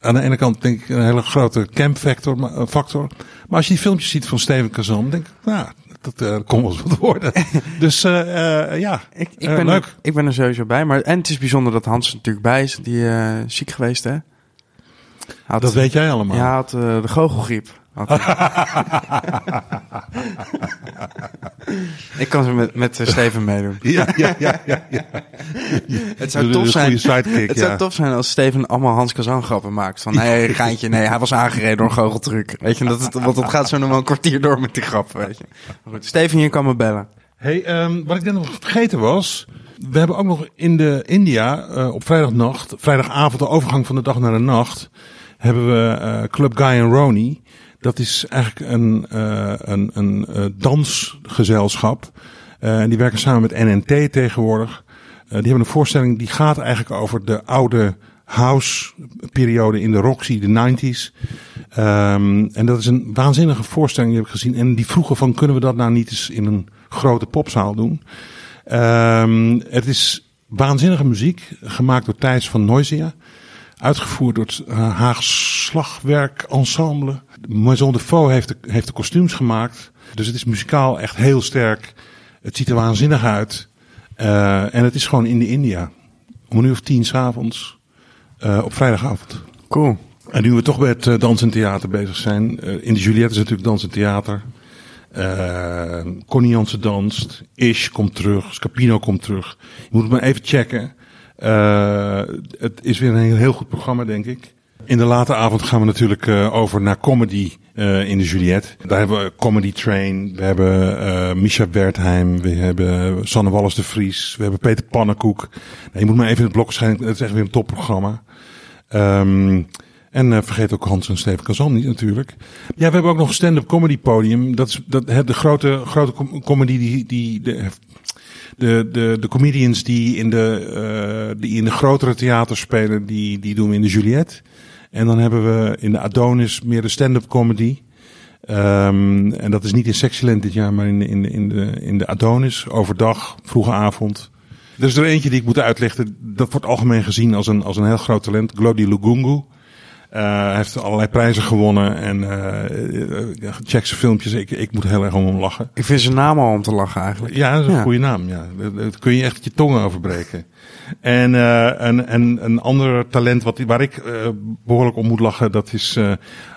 Speaker 3: aan de ene kant denk ik een hele grote camp factor, ma- factor. Maar als je die filmpjes ziet van Steven Kazan, denk ik, nou, dat eh kon wel eens wat worden. dus eh, eh, ja,
Speaker 2: Ik, ik, ben
Speaker 3: leuk.
Speaker 2: Er, ik ben er sowieso bij. Maar, en het is bijzonder dat Hans er natuurlijk bij is. Die ziek geweest, hè? Had,
Speaker 3: dat weet jij allemaal.
Speaker 2: Ja, hij had de goochelgriep. Ik kan ze met, met eh, Steven meedoen.
Speaker 3: Ja, ja, ja, ja. ja.
Speaker 2: Het zou tof zijn.
Speaker 3: sidekick,
Speaker 2: het
Speaker 3: ja.
Speaker 2: zou tof zijn als Steven allemaal Hans Kazan grappen maakt. Van nee, geintje, nee, hij was aangereden door een goocheltruc. Weet je, dat, het- want dat gaat zo nog wel een kwartier door met die grappen, weet je. Maar goed, Steven, je kan me bellen.
Speaker 3: Hey, ehm, wat ik net nog vergeten was. We hebben ook nog in de India eh, op vrijdagnacht, vrijdagavond, de overgang van de dag naar de nacht, hebben we eh, Club Guy en Roni. Dat is eigenlijk een, eh, een, een eh, dansgezelschap. Eh, en die werken samen met NNT tegenwoordig. Die hebben een voorstelling die gaat eigenlijk over de oude house-periode in de Roxy, de 90s. Ehm, en dat is een waanzinnige voorstelling, die heb ik gezien. En die vroegen van, kunnen we dat nou niet eens in een grote popzaal doen? Ehm, het is waanzinnige muziek, gemaakt door Thijs van Noisia. Uitgevoerd door het uh, Haags Slagwerk Ensemble. Maison de Faux heeft de, heeft de kostuums gemaakt. Dus het is muzikaal echt heel sterk. Het ziet er waanzinnig uit. Eh, en het is gewoon in de India. Om een uur of tien s'avonds. eh op vrijdagavond.
Speaker 2: Cool.
Speaker 3: En nu we toch bij het eh, dans en theater bezig zijn. eh, in de Juliette is natuurlijk dans en theater. Eh Connie Jansen danst. Ish komt terug. Scapino komt terug. Je moet het maar even checken. Eh, het is weer een heel, goed programma, denk ik. In de late avond gaan we natuurlijk eh, over naar comedy eh, in de Juliette. Daar hebben we Comedy Train. We hebben Misha Wertheim. We hebben Sanne Wallis de Vries. We hebben Peter Pannenkoek. Nou, je moet maar even in het blok schijnen. Het is echt weer een topprogramma. Ehm en vergeet ook Hans en Steven Kazan niet natuurlijk. Ja, we hebben ook nog een stand-up comedy podium. Dat is dat, de grote, grote com- comedy die, die de, de, de, de comedians die in de, eh, die in de grotere theaters spelen, die, die doen we in de Juliette. En dan hebben we in de Adonis meer de stand-up comedy. Ehm, en dat is niet in Sexyland dit jaar, maar in, in, in, de, in de Adonis, overdag, vroege avond. Er is er eentje die ik moet uitleggen. Dat wordt algemeen gezien als een, als een heel groot talent. Glody Lugungu. Eh, hij heeft allerlei prijzen gewonnen en eh, eh, check zijn filmpjes. Ik, ik moet heel erg om hem lachen.
Speaker 2: Ik vind zijn naam al om te lachen eigenlijk.
Speaker 3: Ja, dat is een
Speaker 2: Ja.
Speaker 3: goede naam. Ja. Daar- kun je echt je tongen over breken. En eh, een, een, een ander talent wat, waar ik eh, behoorlijk om moet lachen, dat is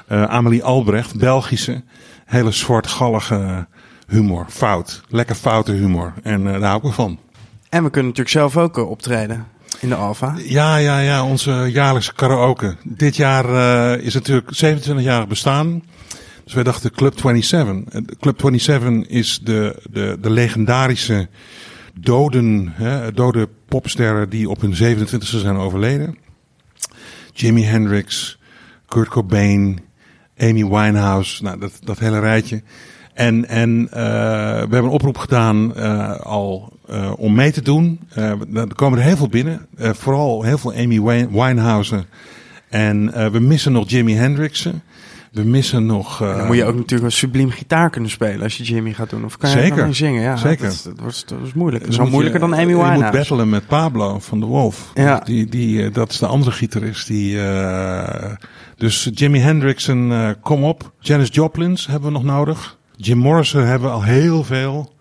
Speaker 3: Amelie Albrecht, Belgische. Hele zwartgallige humor. Fout. Lekker foute humor. En daar hou ik van.
Speaker 2: En we kunnen natuurlijk zelf ook optreden in de Alfa.
Speaker 3: Ja, ja, ja, onze jaarlijkse karaoke. Dit jaar eh, is natuurlijk 27 jaar bestaan. Dus wij dachten Club 27. En Club 27 is de, de, de legendarische doden, hè, dode popsterren die op hun 27e zijn overleden. Jimi Hendrix, Kurt Cobain, Amy Winehouse, nou, dat, dat hele rijtje. En, en eh, we hebben een oproep gedaan eh, al eh, om mee te doen. Eh, er komen er heel veel binnen. Eh, vooral heel veel Amy Wine- Winehouse. En we missen nog Jimi Hendrixen. We missen nog...
Speaker 2: Dan moet je ook natuurlijk een subliem gitaar kunnen spelen als je Jimmy gaat doen. Of kan je
Speaker 3: Zeker.
Speaker 2: gewoon zingen? Ja,
Speaker 3: Zeker.
Speaker 2: Dat, dat, was, dat was moeilijk. Dat
Speaker 3: Dan
Speaker 2: is wel moeilijker
Speaker 3: je-
Speaker 2: dan Amy
Speaker 3: Je moet
Speaker 2: Winehouse.
Speaker 3: battelen met Pablo van de Wolf.
Speaker 2: Ja.
Speaker 3: Die, die, dat is de andere gitarist. Die, dus Jimi Hendrix en eh, kom op. Janis Joplins hebben we nog nodig. Jim Morrison hebben we al heel veel.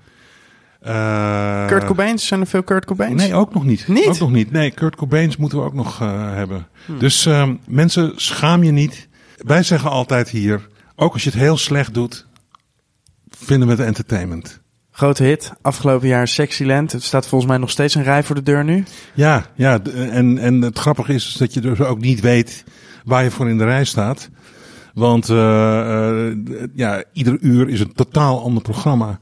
Speaker 3: Eh,
Speaker 2: Kurt Cobains, zijn er veel Kurt Cobains?
Speaker 3: Nee, ook nog niet.
Speaker 2: Niet?
Speaker 3: Ook nog niet. Nee, Kurt Cobains moeten we ook nog eh, hebben.
Speaker 2: Hmm.
Speaker 3: Dus ehm, mensen, schaam je niet. Wij zeggen altijd hier, ook als je het heel slecht doet, vinden we het entertainment.
Speaker 2: Grote hit, afgelopen jaar Sexyland. Het staat volgens mij nog steeds een rij voor de deur nu.
Speaker 3: Ja, ja en, en het grappige is dat je dus ook niet weet waar je voor in de rij staat. Want eh, ja, ieder uur is een totaal ander programma.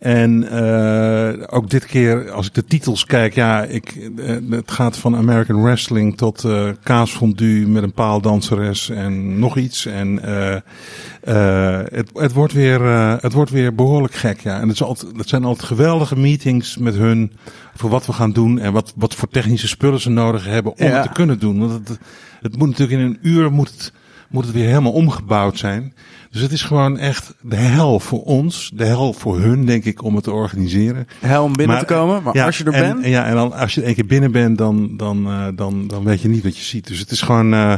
Speaker 3: En eh, ook dit keer, als ik de titels kijk, ja, ik, eh, het gaat van American Wrestling tot eh kaasfondue met een paaldanseres en nog iets. En het, het, wordt weer, het wordt weer behoorlijk gek, ja. En het, is altijd, het zijn altijd geweldige meetings met hun voor wat we gaan doen en wat, wat voor technische spullen ze nodig hebben om
Speaker 2: Ja.
Speaker 3: het te kunnen doen. Want het, het moet natuurlijk in een uur moet het, moet het weer helemaal omgebouwd zijn. Dus het is gewoon echt de hel voor ons, de hel voor hun, denk ik, om het te organiseren.
Speaker 2: Hel om binnen
Speaker 3: Maar-
Speaker 2: te komen, maar
Speaker 3: Ja,
Speaker 2: als je er
Speaker 3: en,
Speaker 2: bent...
Speaker 3: en Ja, en dan, als je één keer binnen bent, dan, dan, eh, dan, dan weet je niet wat je ziet. Dus het is gewoon eh,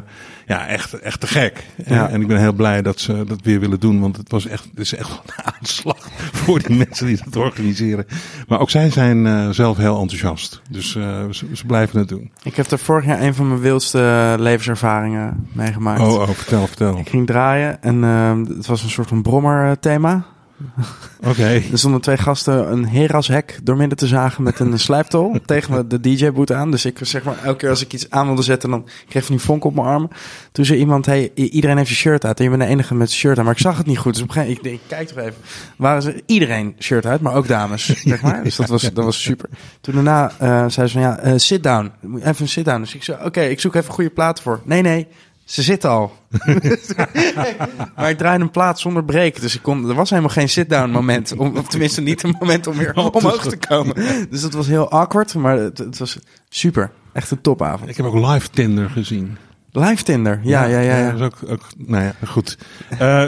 Speaker 3: ja, echt, echt te gek. En,
Speaker 2: Ja.
Speaker 3: en ik ben heel blij dat ze dat weer willen doen. Want het, was echt, het is echt een aanslag voor die mensen die dat organiseren. Maar ook zij zijn eh, zelf heel enthousiast. Dus ze, ze blijven het doen.
Speaker 2: Ik heb er vorig jaar een van mijn wildste levenservaringen meegemaakt.
Speaker 3: Oh, oh, vertel, vertel.
Speaker 2: Ik ging draaien en ehm, het was een soort van brommer eh, thema.
Speaker 3: Oké.
Speaker 2: Er stonden twee gasten een herashek doormidden te zagen met een slijptol tegen de DJ-boot aan. Dus ik zeg maar, elke keer als ik iets aan wilde zetten, dan kreeg ik die vonk op mijn arm. Toen zei iemand, hey, iedereen heeft zijn shirt uit en je bent de enige met zijn shirt aan. Maar ik zag het niet goed, dus op een gegeven moment, ik, denk, kijk toch even. Waren ze iedereen shirt uit, maar ook dames, zeg maar. Dus dat was, dat was super. Toen daarna eh zei ze van, ja, eh, sit down. Even een sit down. Dus ik zei, oké, ik zoek even goede platen voor. Nee, nee. Ze zitten al. maar ik draaide een plaat zonder break. Dus ik kon, er was helemaal geen sit-down moment. Om, of tenminste niet een moment om weer omhoog te komen. Dus dat was heel awkward. Maar het, het was super. Echt een topavond.
Speaker 3: Ik heb ook live Tinder gezien.
Speaker 2: Live Tinder. Ja, ja, ja. ja,
Speaker 3: Dat is ook, ook, nou ja, goed. Eh,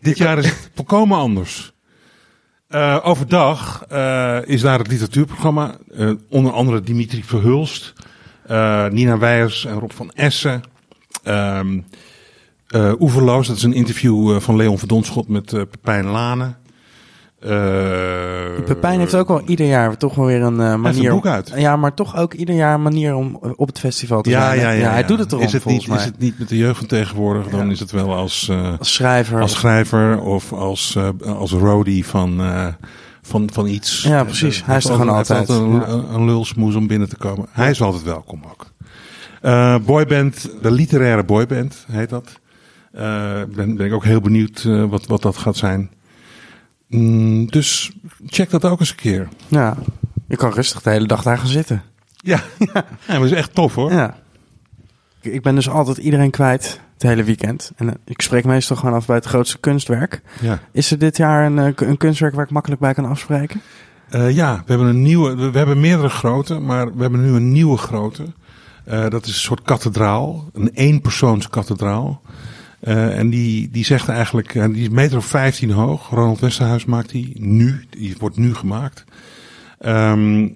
Speaker 3: dit jaar is het volkomen anders. Eh, overdag eh, is daar het literatuurprogramma. eh, onder andere Dimitri Verhulst, eh, Nina Weijers en Rob van Essen. Eh, Oeverloos, dat is een interview eh, van Leon Verdonschot met eh, Pepijn Lane. Eh,
Speaker 2: Pepijn heeft ook wel ieder jaar toch wel weer een manier.
Speaker 3: een boek uit.
Speaker 2: Ja, maar toch ook ieder jaar een manier om op het festival te
Speaker 3: ja,
Speaker 2: zijn.
Speaker 3: ja,
Speaker 2: hè?
Speaker 3: ja,
Speaker 2: hij
Speaker 3: ja.
Speaker 2: doet het erom
Speaker 3: is het
Speaker 2: volgens
Speaker 3: niet,
Speaker 2: mij.
Speaker 3: Is het niet met de jeugd van tegenwoordig, dan is het wel als...
Speaker 2: Als schrijver.
Speaker 3: Als schrijver of als, als roadie van, van, van iets.
Speaker 2: Ja, precies. Hij is er
Speaker 3: heeft
Speaker 2: gewoon altijd.
Speaker 3: een,
Speaker 2: Ja.
Speaker 3: een, een lulsmoes om binnen te komen. Hij is altijd welkom ook. Eh, boyband, de literaire boyband heet dat. Eh, ben, ben ik ook heel benieuwd eh, wat, wat dat gaat zijn. Mm, dus check dat ook eens een keer.
Speaker 2: Ja, je kan rustig de hele dag daar gaan zitten.
Speaker 3: Ja, ja. maar dat is echt tof hoor.
Speaker 2: Ja. Ik- ben dus altijd iedereen kwijt het hele weekend. En ik spreek meestal gewoon af bij het grootste kunstwerk.
Speaker 3: Ja.
Speaker 2: Is er dit jaar een, een kunstwerk waar ik makkelijk bij kan afspreken?
Speaker 3: Ja, we hebben een nieuwe. We, we hebben meerdere grote, maar we hebben nu een nieuwe grote. Eh, dat is een soort kathedraal, een eenpersoons kathedraal. Eh, en die, die zegt eigenlijk, eh, die is meter of 15 hoog. Ronald Westerhuis maakt die nu, die wordt nu gemaakt. Ehm,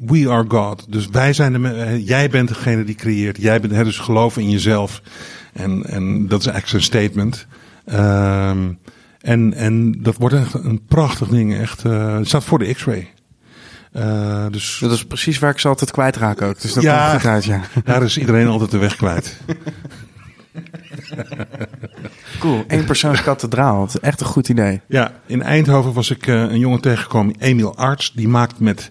Speaker 3: we are God. Dus wij zijn de, eh, jij bent degene die creëert. Jij bent, dus geloof in jezelf. En, en dat is eigenlijk zijn statement. Ehm, en, en dat wordt echt een prachtig ding. Echt, het staat voor de X-ray. Eh, dus
Speaker 2: Dat is precies waar ik ze altijd kwijtraak ook. Dus dat
Speaker 3: Ja.
Speaker 2: komt goed uit, ja.
Speaker 3: daar is iedereen altijd de weg kwijt.
Speaker 2: Cool. Eén persoons kathedraal. Echt een goed idee.
Speaker 3: Ja, in Eindhoven was ik eh, een jongen tegengekomen, Emiel Arts. Die maakt met,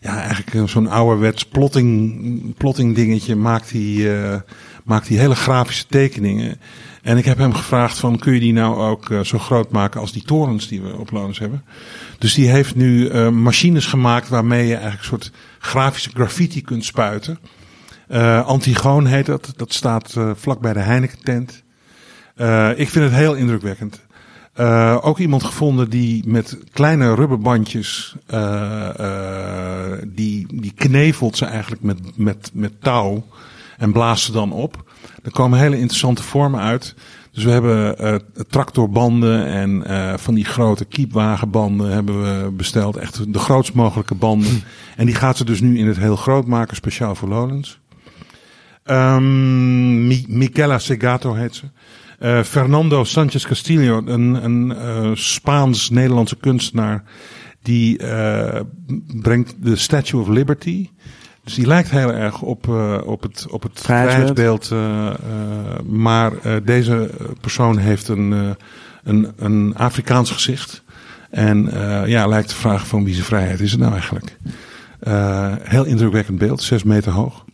Speaker 3: ja, eigenlijk eh, zo'n ouderwets plotting, plotting dingetje, maakt hij, eh, maakt hij hele grafische tekeningen. En ik heb hem gevraagd van, kun je die nou ook eh, zo groot maken als die torens die we op Lonens hebben? Dus die heeft nu eh, machines gemaakt waarmee je eigenlijk een soort grafische graffiti kunt spuiten. Eh Antigoon heet dat. Dat staat vlak bij de Heineken tent. Ik vind het heel indrukwekkend. Ook iemand gevonden die met kleine rubberbandjes, die, die knevelt ze eigenlijk met, met, met touw en blaast ze dan op. Er komen hele interessante vormen uit. Dus we hebben eh, tractorbanden en eh, van die grote kiepwagenbanden hebben we besteld. Echt de grootst mogelijke banden. En die gaat ze dus nu in het heel groot maken, speciaal voor Lowlands. Mi- Michela Segato heet ze. Eh, Fernando Sanchez Castillo, een, een Spaans-Nederlandse kunstenaar, die brengt de Statue of Liberty. Dus die lijkt heel erg op, eh, op het, op het
Speaker 2: Vrijheidsbeeld.
Speaker 3: eh, eh, maar deze persoon heeft een, een, een Afrikaans gezicht. En ja, lijkt de vraag van wie zijn vrijheid is het nou eigenlijk? Heel indrukwekkend beeld, zes meter hoog.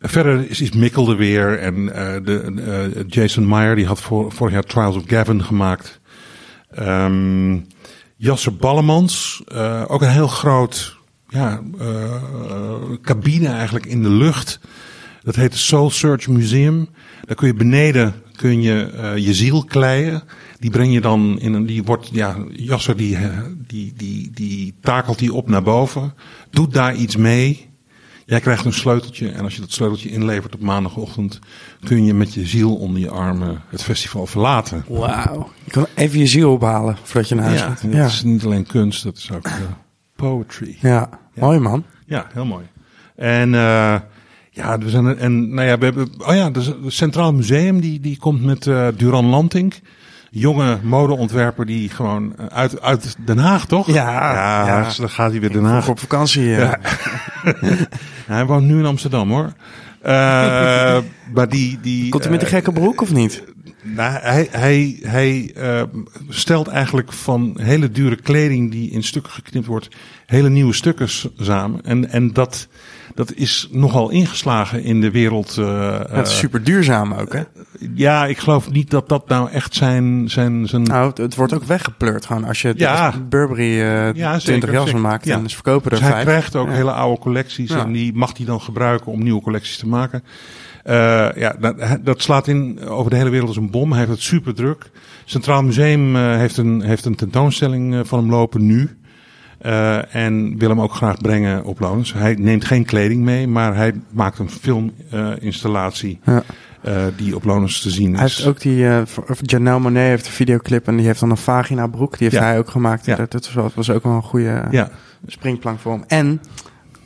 Speaker 3: Verder is, is Mikkel er weer en de, Jason Meyer die had voor, vorig jaar Trials of Gavin gemaakt. Ehm Jasser Ballemans, ook een heel groot ja, eh, cabine eigenlijk in de lucht. Dat heet het Soul Search Museum. Daar kun je beneden kun je, eh, je ziel kleien. Die breng je dan in een, die wordt, ja, Jasser die, eh, die, die, die takelt die op naar boven. Doet daar iets mee. Jij krijgt een sleuteltje en als je dat sleuteltje inlevert op maandagochtend, kun je met je ziel onder je armen het festival verlaten.
Speaker 2: Wauw. Je kan even je ziel ophalen voordat je naar huis
Speaker 3: Ja,
Speaker 2: gaat.
Speaker 3: dat
Speaker 2: Ja.
Speaker 3: is niet alleen kunst, dat is ook eh, poetry.
Speaker 2: ja, mooi man.
Speaker 3: Ja, heel mooi. En eh, ja, we zijn en nou ja, we hebben, oh ja, dus het Centraal Museum die, die komt met eh, Duran Lantink. Jonge modeontwerper die gewoon eh, uit, uit Den Haag, toch?
Speaker 2: Ja,
Speaker 3: ja,
Speaker 2: ja.
Speaker 3: dus dan gaat hij weer Den Haag.
Speaker 2: Op vakantie. eh.
Speaker 3: Hij woont nu in Amsterdam, hoor. Maar die, die,
Speaker 2: Komt hij met een gekke broek of niet?
Speaker 3: Nou, hij hij, hij eh, stelt eigenlijk van hele dure kleding die in stukken geknipt wordt, hele nieuwe stukken samen. En, en dat, dat is nogal ingeslagen in de wereld. eh,
Speaker 2: het is
Speaker 3: eh,
Speaker 2: super duurzaam ook, hè?
Speaker 3: ja, ik geloof niet dat dat nou echt zijn. zijn, zijn
Speaker 2: Nou, het, wordt ook weggepleurd gewoon. Als je
Speaker 3: Ja.
Speaker 2: als Burberry eh
Speaker 3: Ja,
Speaker 2: 20
Speaker 3: zeker,
Speaker 2: jassen maakt
Speaker 3: Ja.
Speaker 2: en ze verkopen er
Speaker 3: Dus hij
Speaker 2: vijf.
Speaker 3: krijgt ook hele oude collecties en die mag hij dan gebruiken om nieuwe collecties te maken. Eh, ja, dat, dat slaat in over de hele wereld als een bom. Hij heeft het super druk. Centraal Museum eh, heeft, een, heeft een tentoonstelling eh, van hem lopen nu. Eh, en wil hem ook graag brengen op Lonens. Hij neemt geen kleding mee, maar hij maakt een filminstallatie
Speaker 2: Ja.
Speaker 3: die op Lonens te zien is.
Speaker 2: Hij heeft ook die, of Janelle Monet heeft een videoclip en die heeft dan een vagina broek. Die heeft
Speaker 3: Ja.
Speaker 2: hij ook gemaakt.
Speaker 3: Ja.
Speaker 2: Dat, dat was, was ook wel een goede
Speaker 3: ja,
Speaker 2: springplank voor hem. En,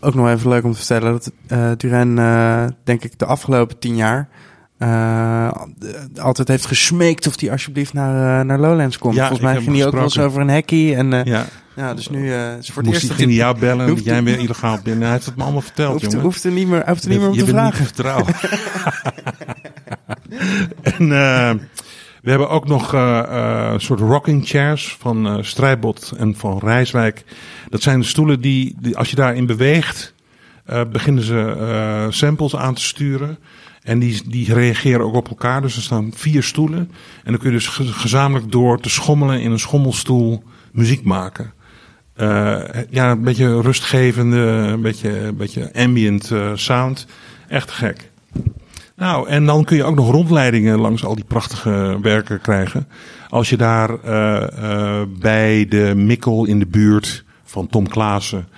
Speaker 2: ook nog even leuk om te vertellen, dat eh Duran, eh, denk ik, de afgelopen tien jaar eh, altijd heeft gesmeekt of hij alsjeblieft naar, eh, naar Lowlands komt.
Speaker 3: Ja,
Speaker 2: Volgens mij ging hij ook wel eens over een hekkie. En eh, ja.
Speaker 3: ja.
Speaker 2: dus nu eh, is voor het
Speaker 3: Moest
Speaker 2: eerst
Speaker 3: hij, jou bellen dat jij weer illegaal bent. Hij heeft het me allemaal verteld,
Speaker 2: hoeft,
Speaker 3: jongen.
Speaker 2: hoeft er niet meer, hoeft er niet meer om
Speaker 3: je
Speaker 2: te
Speaker 3: bent
Speaker 2: vragen.
Speaker 3: niet te vertrouwen. en eh, we hebben ook nog eh, eh, een soort rocking chairs van eh Strijbot en van Rijswijk. Dat zijn de stoelen die, als je daarin beweegt, eh, beginnen ze eh, samples aan te sturen. En die, die reageren ook op elkaar. Dus er staan vier stoelen. En dan kun je dus ge- gezamenlijk door te schommelen in een schommelstoel muziek maken. Eh, ja, een beetje rustgevende, een beetje, een beetje ambient sound. Echt gek. Nou, en dan kun je ook nog rondleidingen langs al die prachtige werken krijgen. Als je daar bij de Mikkel in de buurt van Tom Klaassen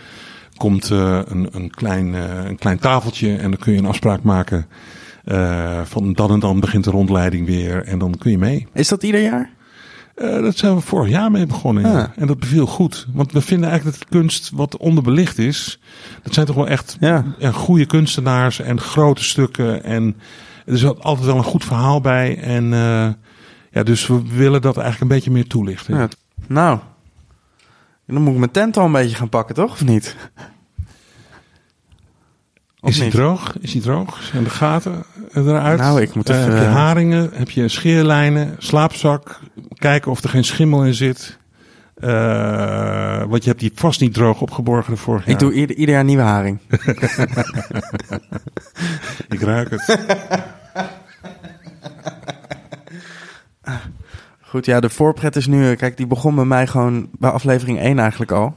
Speaker 3: komt eh, een, een, klein, eh, een klein tafeltje en dan kun je een afspraak maken. eh, van dan en dan begint de rondleiding weer en dan kun je mee.
Speaker 2: Is dat ieder jaar?
Speaker 3: Dat zijn we vorig jaar mee begonnen. ja.
Speaker 2: Ah.
Speaker 3: En dat beviel goed. Want we vinden eigenlijk dat kunst wat onderbelicht is. Dat zijn toch wel echt
Speaker 2: Ja.
Speaker 3: en goede kunstenaars en grote stukken. En er is altijd wel een goed verhaal bij. En ja, dus we willen dat eigenlijk een beetje meer toelichten.
Speaker 2: Ja. Nou, dan moet ik mijn tent al een beetje gaan pakken, toch? Of niet? Of
Speaker 3: is hij droog? Is hij droog? Zijn de gaten eruit?
Speaker 2: Nou, ik moet
Speaker 3: Eh,
Speaker 2: even-
Speaker 3: heb je haringen? Heb je scheerlijnen? Slaapzak? Kijken of er geen schimmel in zit. Eh, want je hebt die vast niet droog opgeborgen de vorig jaar.
Speaker 2: Ik doe ieder, ieder jaar nieuwe haring.
Speaker 3: Ik ruik het.
Speaker 2: Goed, ja, de voorpret is nu... eh, Kijk, die begon bij mij gewoon bij aflevering 1 eigenlijk al.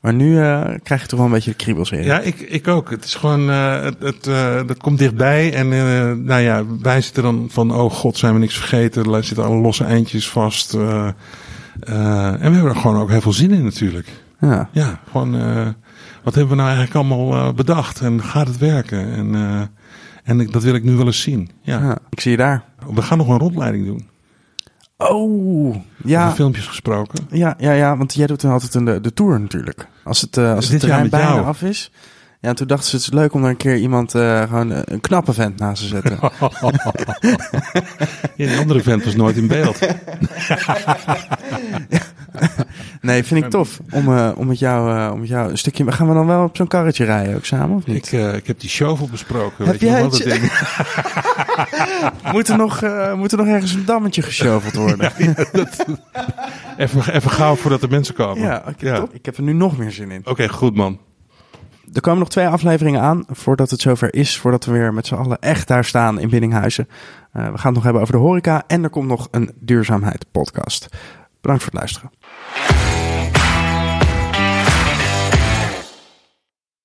Speaker 2: Maar nu eh, krijg je toch wel een beetje de kriebels weer.
Speaker 3: Ja, ik, ik ook. Het is gewoon, eh, het, het, dat komt dichtbij. En nou ja, wij zitten dan van, oh god, zijn we niks vergeten. Er zitten alle losse eindjes vast. en we hebben er gewoon ook heel veel zin in natuurlijk.
Speaker 2: Ja.
Speaker 3: Ja, gewoon, wat hebben we nou eigenlijk allemaal bedacht? En gaat het werken? En, en ik, dat wil ik nu wel eens zien. Ja.
Speaker 2: Ja, ik zie je daar.
Speaker 3: We gaan nog een rondleiding doen.
Speaker 2: Oh, ja.
Speaker 3: filmpjes gesproken.
Speaker 2: Ja, ja, ja, want jij doet dan altijd een, de, de tour natuurlijk. Als het, eh, als het terrein bijna
Speaker 3: jou.
Speaker 2: af is. Ja, en toen dachten ze het is leuk om er een keer iemand, eh, gewoon een knappe vent naast te zetten.
Speaker 3: Ja, die andere vent was nooit in beeld.
Speaker 2: Nee, vind ik tof. Om, eh, om, met jou, eh, om met jou een stukje... Gaan we dan wel op zo'n karretje rijden ook samen, of niet?
Speaker 3: Ik, eh, ik heb die shovel besproken.
Speaker 2: Heb
Speaker 3: weet je
Speaker 2: jij het-
Speaker 3: dat ding?
Speaker 2: Moet, er nog, moet er nog ergens een dammetje geshoveld worden? Ja,
Speaker 3: Even, even gauw voordat de mensen komen.
Speaker 2: oké, top. Ik heb er nu nog meer zin in.
Speaker 3: Oké, goed man.
Speaker 2: Er komen nog twee afleveringen aan voordat het zover is. Voordat we weer met z'n allen echt daar staan in Biddinghuizen. We gaan het nog hebben over de horeca. En er komt nog een duurzaamheid podcast. Bedankt voor het luisteren. Bye.